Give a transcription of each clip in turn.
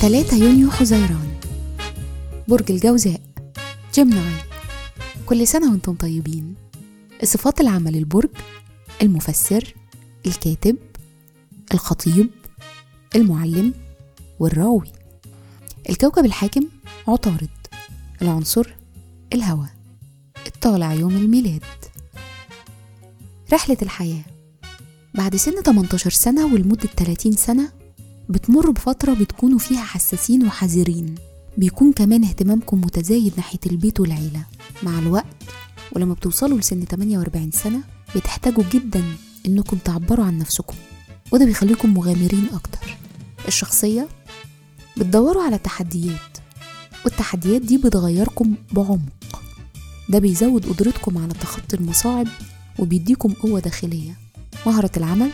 3 يونيو حزيران برج الجوزاء. جيمناي كل سنة وأنتم طيبين. صفات العمل البرج المفسر الكاتب الخطيب المعلم والراوي. الكوكب الحاكم عطارد. العنصر الهواء. الطالع يوم الميلاد. رحلة الحياة. بعد سن 18 سنة ولمدة 30 سنة بتمر بفترة بتكونوا فيها حساسين وحذرين. بيكون كمان اهتمامكم متزايد ناحية البيت والعيلة. مع الوقت ولما بتوصلوا لسن 48 سنة بتحتاجوا جدا إنكم تعبروا عن نفسكم. وده بيخليكم مغامرين أكتر. الشخصية؟ بتدوروا على تحديات والتحديات دي بتغيركم بعمق. ده بيزود قدرتكم على تخطي المصاعب وبيديكم قوة داخلية. مهرة العمل؟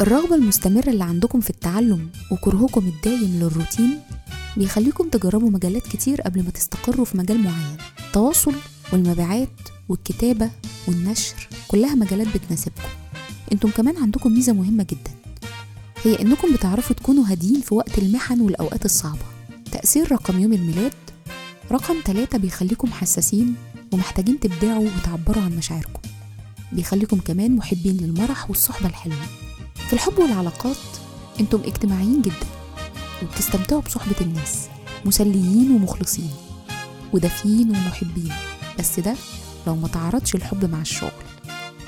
الرغبة المستمرة اللي عندكم في التعلم وكرهكم الدايم للروتين بيخليكم تجربوا مجالات كتير قبل ما تستقروا في مجال معين. التواصل والمبيعات والكتابة والنشر كلها مجالات بتناسبكم. أنتم كمان عندكم ميزة مهمة جدا. هي انكم بتعرفوا تكونوا هاديين في وقت المحن والأوقات الصعبة. تأثير رقم يوم الميلاد رقم ثلاثة بيخليكم حساسين ومحتاجين تبدعوا وتعبروا عن مشاعركم. بيخليكم كمان محبين للمرح والصحبة الحلوة. في الحب والعلاقات أنتم اجتماعيين جدا وبتستمتعوا بصحبة الناس مسليين ومخلصين ودافيين ومحبين. بس ده لو ما تعارضش الحب مع الشغل.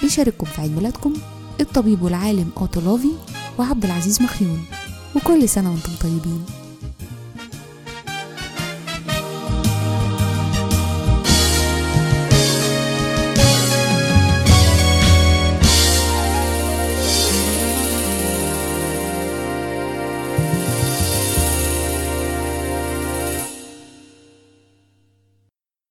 بيشارككم في عيد ميلادكم الطبيب والعالم أوتولوفي وعبد العزيز مخيون. وكل سنة وأنتم طيبين.